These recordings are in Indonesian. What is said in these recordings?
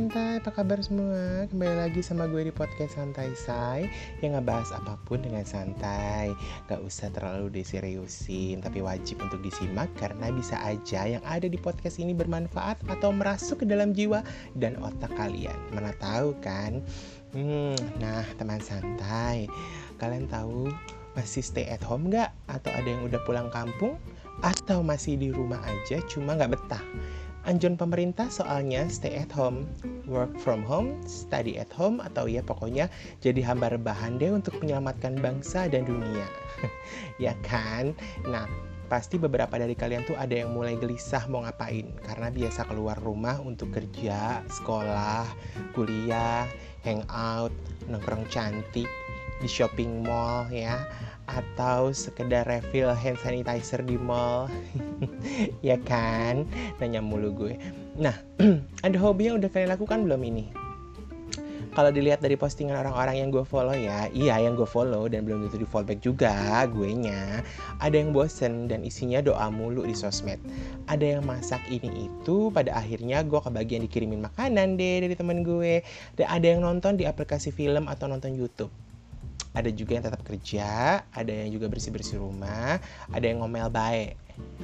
santai, apa kabar semua? Kembali lagi sama gue di podcast Santai Say Yang ngebahas apa pun dengan santai Gak usah terlalu diseriusin Tapi wajib untuk disimak Karena bisa aja yang ada di podcast ini bermanfaat Atau merasuk ke dalam jiwa dan otak kalian Mana tahu kan? Hmm, nah teman santai Kalian tahu masih stay at home gak? Atau ada yang udah pulang kampung? Atau masih di rumah aja cuma gak betah? Anjuran pemerintah soalnya stay at home, work from home, study at home, atau ya pokoknya jadi hamba rebahan deh untuk menyelamatkan bangsa dan dunia. ya kan? Nah, pasti beberapa dari kalian tuh ada yang mulai gelisah mau ngapain karena biasa keluar rumah untuk kerja, sekolah, kuliah, hangout, nongkrong cantik di shopping mall ya atau sekedar refill hand sanitizer di mall. Ya kan? Nanya mulu gue. Nah ada hobi yang udah kalian lakukan belum ini? Kalau dilihat dari postingan orang-orang yang gue follow ya iya yang gue follow dan belum tentu di follow back juga gue nya ada yang bosen dan isinya doa mulu di sosmed. Ada yang masak ini itu pada akhirnya gue kebagian dikirimin makanan deh dari temen gue. Dan ada yang nonton di aplikasi film atau nonton YouTube ada juga yang tetap kerja, ada yang juga bersih-bersih rumah, ada yang ngomel baik.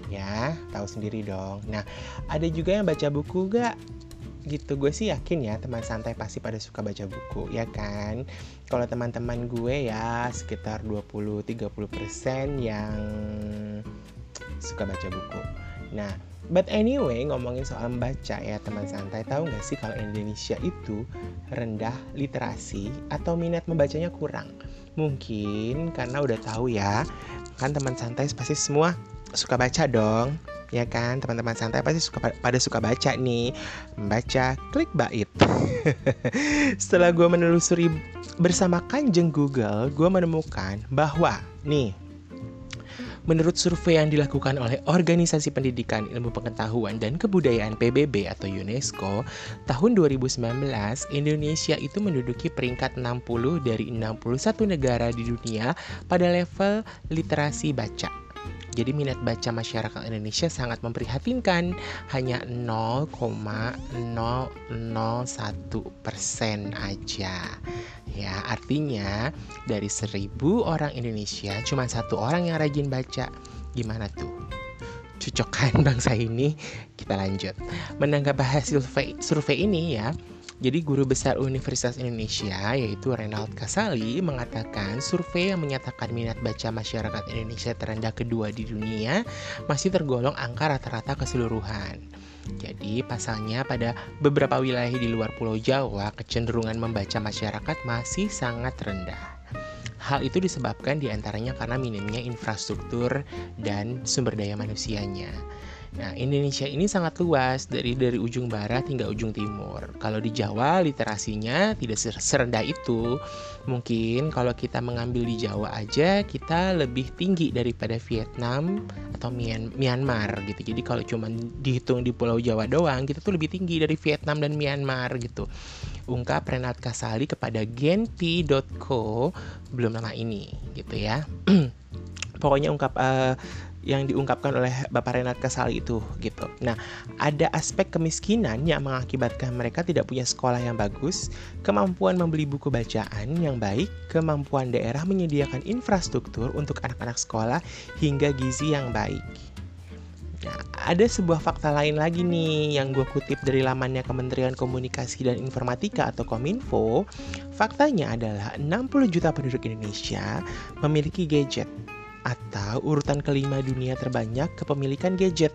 Ya, tahu sendiri dong. Nah, ada juga yang baca buku gak? gitu gue sih yakin ya teman santai pasti pada suka baca buku ya kan kalau teman-teman gue ya sekitar 20-30% yang suka baca buku nah But anyway, ngomongin soal membaca ya teman santai, tahu nggak sih kalau Indonesia itu rendah literasi atau minat membacanya kurang? Mungkin karena udah tahu ya, kan teman santai pasti semua suka baca dong, ya kan? Teman-teman santai pasti suka pada suka baca nih, membaca klik bait. Setelah gue menelusuri bersama kanjeng Google, gue menemukan bahwa nih Menurut survei yang dilakukan oleh Organisasi Pendidikan Ilmu Pengetahuan dan Kebudayaan PBB atau UNESCO, tahun 2019 Indonesia itu menduduki peringkat 60 dari 61 negara di dunia pada level literasi baca. Jadi minat baca masyarakat Indonesia sangat memprihatinkan, hanya 0,001 persen aja. Ya, artinya dari seribu orang Indonesia cuma satu orang yang rajin baca. Gimana tuh? Cocokkan bangsa ini? Kita lanjut. Menanggapi hasil survei ini ya, jadi guru besar Universitas Indonesia yaitu Renald Kasali mengatakan survei yang menyatakan minat baca masyarakat Indonesia terendah kedua di dunia masih tergolong angka rata-rata keseluruhan. Jadi pasalnya pada beberapa wilayah di luar Pulau Jawa kecenderungan membaca masyarakat masih sangat rendah. Hal itu disebabkan di antaranya karena minimnya infrastruktur dan sumber daya manusianya. Nah, Indonesia ini sangat luas dari dari ujung barat hingga ujung timur. Kalau di Jawa literasinya tidak serendah itu. Mungkin kalau kita mengambil di Jawa aja kita lebih tinggi daripada Vietnam atau Myanmar gitu. Jadi kalau cuma dihitung di Pulau Jawa doang, kita tuh lebih tinggi dari Vietnam dan Myanmar gitu. Ungkap Renat Kasali kepada genpi.co belum lama ini gitu ya. Pokoknya ungkap uh, yang diungkapkan oleh Bapak Renat Kasali itu gitu. Nah, ada aspek kemiskinan yang mengakibatkan mereka tidak punya sekolah yang bagus, kemampuan membeli buku bacaan yang baik, kemampuan daerah menyediakan infrastruktur untuk anak-anak sekolah hingga gizi yang baik. Nah, ada sebuah fakta lain lagi nih yang gue kutip dari lamannya Kementerian Komunikasi dan Informatika atau Kominfo. Faktanya adalah 60 juta penduduk Indonesia memiliki gadget atau urutan kelima dunia terbanyak kepemilikan gadget.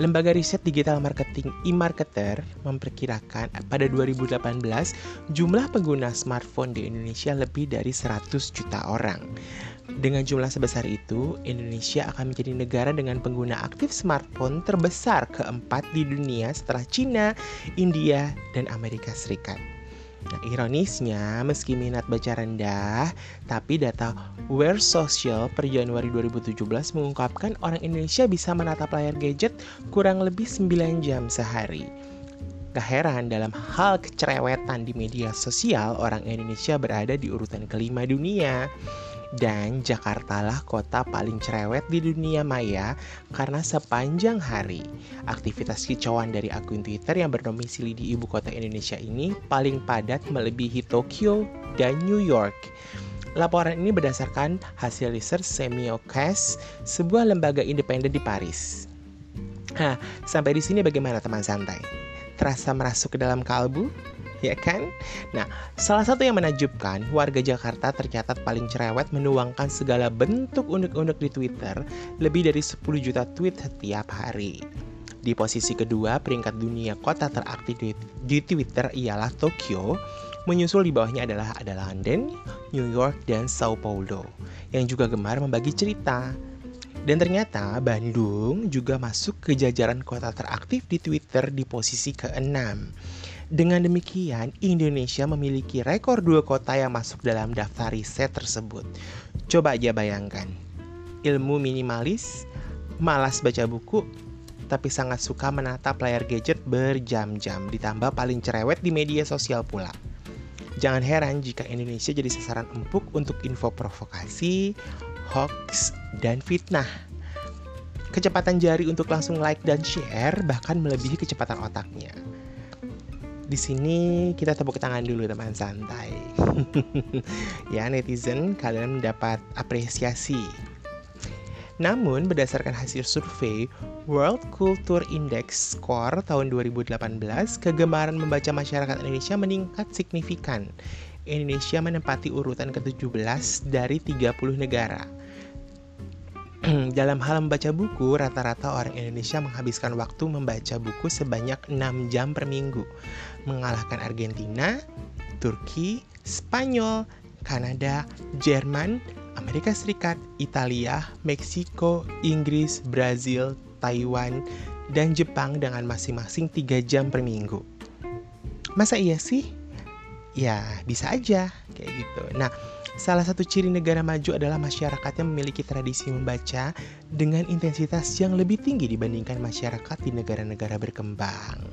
Lembaga riset digital marketing eMarketer memperkirakan pada 2018 jumlah pengguna smartphone di Indonesia lebih dari 100 juta orang. Dengan jumlah sebesar itu, Indonesia akan menjadi negara dengan pengguna aktif smartphone terbesar keempat di dunia setelah China, India, dan Amerika Serikat. Nah, ironisnya, meski minat baca rendah, tapi data Wear Social per Januari 2017 mengungkapkan orang Indonesia bisa menatap layar gadget kurang lebih 9 jam sehari. Gak heran dalam hal kecerewetan di media sosial, orang Indonesia berada di urutan kelima dunia. Dan Jakarta lah kota paling cerewet di dunia maya karena sepanjang hari aktivitas kicauan dari akun Twitter yang berdomisili di ibu kota Indonesia ini paling padat melebihi Tokyo dan New York. Laporan ini berdasarkan hasil research Semiocast, sebuah lembaga independen di Paris. Nah, sampai di sini bagaimana teman santai? Terasa merasuk ke dalam kalbu? Ya kan? Nah, salah satu yang menajubkan, warga Jakarta tercatat paling cerewet menuangkan segala bentuk unik-unik di Twitter, lebih dari 10 juta tweet setiap hari. Di posisi kedua, peringkat dunia kota teraktif di, di Twitter ialah Tokyo, menyusul di bawahnya adalah ada London, New York, dan Sao Paulo, yang juga gemar membagi cerita. Dan ternyata Bandung juga masuk ke jajaran kota teraktif di Twitter di posisi ke-6. Dengan demikian, Indonesia memiliki rekor dua kota yang masuk dalam daftar riset tersebut. Coba aja bayangkan, ilmu minimalis, malas baca buku, tapi sangat suka menatap layar gadget berjam-jam, ditambah paling cerewet di media sosial pula. Jangan heran jika Indonesia jadi sasaran empuk untuk info provokasi, hoax, dan fitnah. Kecepatan jari untuk langsung like dan share bahkan melebihi kecepatan otaknya di sini kita tepuk tangan dulu teman santai. ya netizen, kalian mendapat apresiasi. Namun berdasarkan hasil survei World Culture Index Score tahun 2018, kegemaran membaca masyarakat Indonesia meningkat signifikan. Indonesia menempati urutan ke-17 dari 30 negara. Dalam hal membaca buku, rata-rata orang Indonesia menghabiskan waktu membaca buku sebanyak 6 jam per minggu, mengalahkan Argentina, Turki, Spanyol, Kanada, Jerman, Amerika Serikat, Italia, Meksiko, Inggris, Brazil, Taiwan, dan Jepang dengan masing-masing 3 jam per minggu. Masa iya sih? Ya, bisa aja kayak gitu. Nah, Salah satu ciri negara maju adalah masyarakatnya memiliki tradisi membaca dengan intensitas yang lebih tinggi dibandingkan masyarakat di negara-negara berkembang.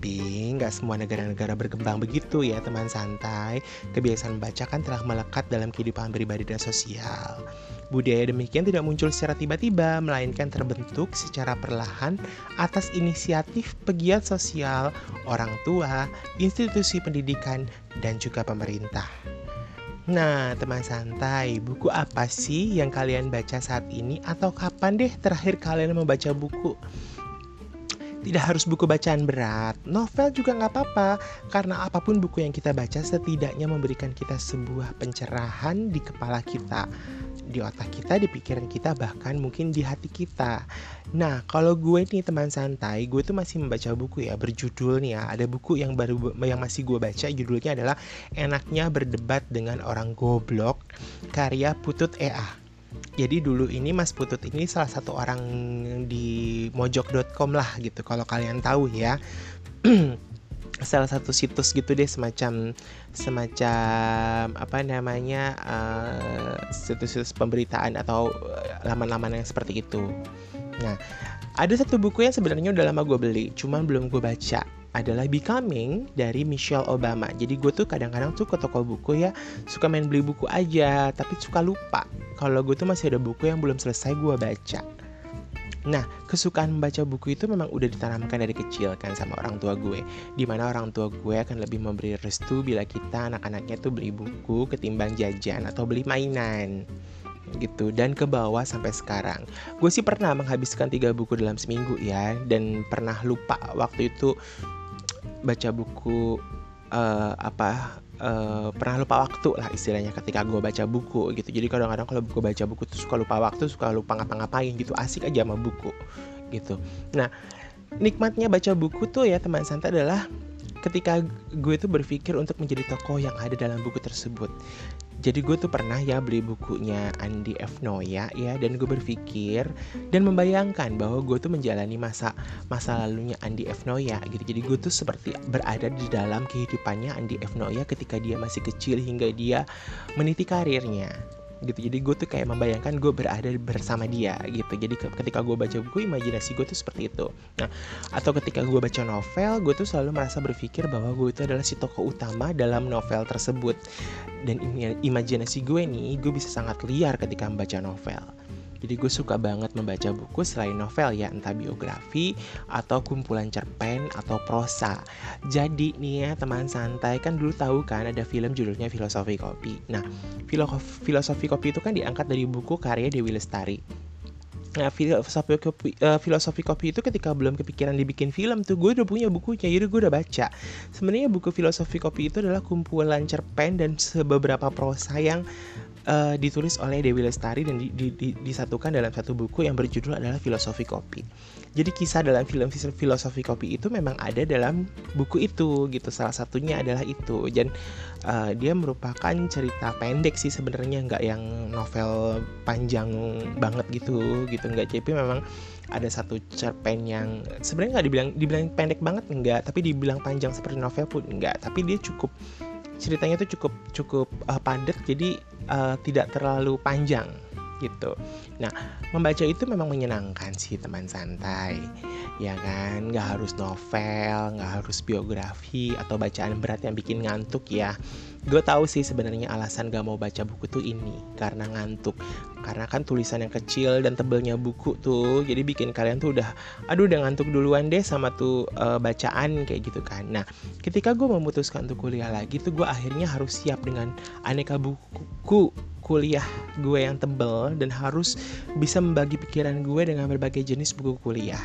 Tapi nggak semua negara-negara berkembang begitu ya teman santai. Kebiasaan membaca kan telah melekat dalam kehidupan pribadi dan sosial. Budaya demikian tidak muncul secara tiba-tiba, melainkan terbentuk secara perlahan atas inisiatif pegiat sosial, orang tua, institusi pendidikan, dan juga pemerintah. Nah, teman santai, buku apa sih yang kalian baca saat ini atau kapan deh terakhir kalian membaca buku? Tidak harus buku bacaan berat, novel juga nggak apa-apa, karena apa pun buku yang kita baca setidaknya memberikan kita sebuah pencerahan di kepala kita di otak kita, di pikiran kita, bahkan mungkin di hati kita. Nah, kalau gue nih teman santai, gue tuh masih membaca buku ya berjudul nih ya. Ada buku yang baru yang masih gue baca, judulnya adalah Enaknya Berdebat dengan Orang Goblok, karya Putut EA. Jadi dulu ini Mas Putut ini salah satu orang di mojok.com lah gitu kalau kalian tahu ya. salah satu situs gitu deh semacam semacam apa namanya uh, situs-situs pemberitaan atau eh, laman-laman yang seperti itu. Nah, ada satu buku yang sebenarnya udah lama gue beli, cuman belum gue baca adalah Becoming dari Michelle Obama. Jadi gue tuh kadang-kadang tuh ke toko buku ya suka main beli buku aja, tapi suka lupa kalau gue tuh masih ada buku yang belum selesai gue baca. Nah, kesukaan membaca buku itu memang udah ditanamkan dari kecil kan sama orang tua gue. Di mana orang tua gue akan lebih memberi restu bila kita anak-anaknya tuh beli buku ketimbang jajan atau beli mainan gitu dan ke bawah sampai sekarang. Gue sih pernah menghabiskan tiga buku dalam seminggu ya dan pernah lupa waktu itu baca buku uh, apa uh, pernah lupa waktu lah istilahnya ketika gue baca buku gitu. Jadi kadang-kadang kalau gue baca buku tuh suka lupa waktu suka lupa ngapa-ngapain gitu. Asik aja sama buku gitu. Nah nikmatnya baca buku tuh ya teman santai adalah ketika gue tuh berpikir untuk menjadi tokoh yang ada dalam buku tersebut jadi gue tuh pernah ya beli bukunya Andi F. Noya ya dan gue berpikir dan membayangkan bahwa gue tuh menjalani masa masa lalunya Andi F. Noya gitu. Jadi gue tuh seperti berada di dalam kehidupannya Andi F. Noya ketika dia masih kecil hingga dia meniti karirnya gitu. Jadi gue tuh kayak membayangkan gue berada bersama dia gitu. Jadi ketika gue baca buku imajinasi gue tuh seperti itu. Nah atau ketika gue baca novel gue tuh selalu merasa berpikir bahwa gue itu adalah si tokoh utama dalam novel tersebut. Dan imajinasi gue nih gue bisa sangat liar ketika membaca novel jadi gue suka banget membaca buku selain novel ya, entah biografi atau kumpulan cerpen atau prosa. Jadi nih ya teman santai kan dulu tahu kan ada film judulnya Filosofi Kopi. Nah, Filosofi Kopi itu kan diangkat dari buku karya Dewi Lestari. Nah, filosofi kopi, uh, filosofi kopi itu ketika belum kepikiran dibikin film tuh, gue udah punya bukunya, jadi gue udah baca. Sebenarnya buku filosofi kopi itu adalah kumpulan cerpen dan beberapa prosa yang uh, ditulis oleh Dewi Lestari dan di, di, di, disatukan dalam satu buku yang berjudul adalah Filosofi Kopi. Jadi kisah dalam film Filosofi Kopi itu memang ada dalam buku itu gitu. Salah satunya adalah itu dan uh, dia merupakan cerita pendek sih sebenarnya nggak yang novel panjang banget gitu gitu nggak tapi memang ada satu cerpen yang sebenarnya nggak dibilang dibilang pendek banget enggak tapi dibilang panjang seperti novel pun enggak tapi dia cukup ceritanya itu cukup cukup uh, padat jadi uh, tidak terlalu panjang gitu. Nah, membaca itu memang menyenangkan sih teman santai, ya kan? Nggak harus novel, nggak harus biografi atau bacaan berat yang bikin ngantuk ya gue tahu sih sebenarnya alasan gak mau baca buku tuh ini karena ngantuk. Karena kan tulisan yang kecil dan tebelnya buku tuh jadi bikin kalian tuh udah aduh udah ngantuk duluan deh sama tuh uh, bacaan kayak gitu kan. Nah ketika gue memutuskan untuk kuliah lagi tuh gue akhirnya harus siap dengan aneka buku kuliah gue yang tebel dan harus bisa membagi pikiran gue dengan berbagai jenis buku kuliah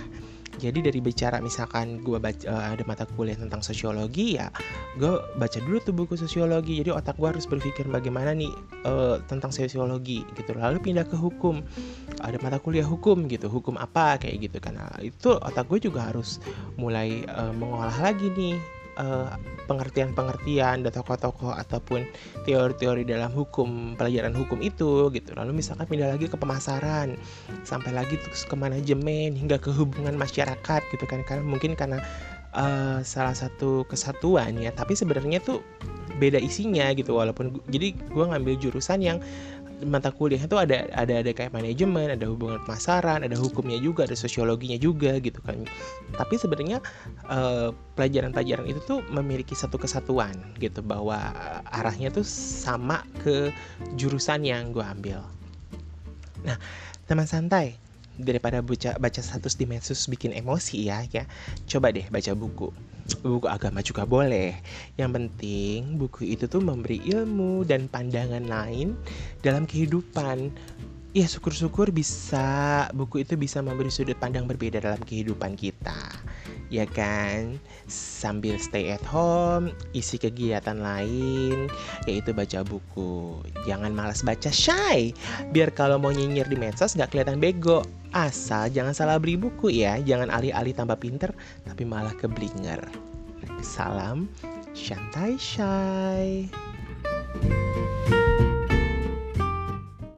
jadi dari bicara misalkan gue baca uh, ada mata kuliah tentang sosiologi ya gue baca dulu tuh buku sosiologi. Jadi otak gue harus berpikir bagaimana nih uh, tentang sosiologi gitu. Lalu pindah ke hukum. Ada mata kuliah hukum gitu hukum apa kayak gitu karena itu otak gue juga harus mulai uh, mengolah lagi nih pengertian-pengertian dan tokoh-tokoh ataupun teori-teori dalam hukum pelajaran hukum itu gitu. Lalu misalkan pindah lagi ke pemasaran sampai lagi terus ke manajemen hingga ke hubungan masyarakat gitu kan. Karena mungkin karena uh, salah satu kesatuan ya. Tapi sebenarnya tuh beda isinya gitu. Walaupun jadi gue ngambil jurusan yang mata kuliah itu ada ada ada kayak manajemen, ada hubungan pemasaran, ada hukumnya juga, ada sosiologinya juga gitu kan. Tapi sebenarnya uh, pelajaran-pelajaran itu tuh memiliki satu kesatuan gitu bahwa arahnya tuh sama ke jurusan yang gue ambil. Nah, teman santai, daripada baca baca status di medsos bikin emosi ya ya coba deh baca buku buku agama juga boleh. Yang penting buku itu tuh memberi ilmu dan pandangan lain dalam kehidupan. Ya syukur-syukur bisa buku itu bisa memberi sudut pandang berbeda dalam kehidupan kita ya kan? Sambil stay at home isi kegiatan lain yaitu baca buku. Jangan malas baca shy. Biar kalau mau nyinyir di medsos nggak kelihatan bego. Asal jangan salah beli buku ya. Jangan alih-alih tambah pinter tapi malah keblinger. Salam shantai shy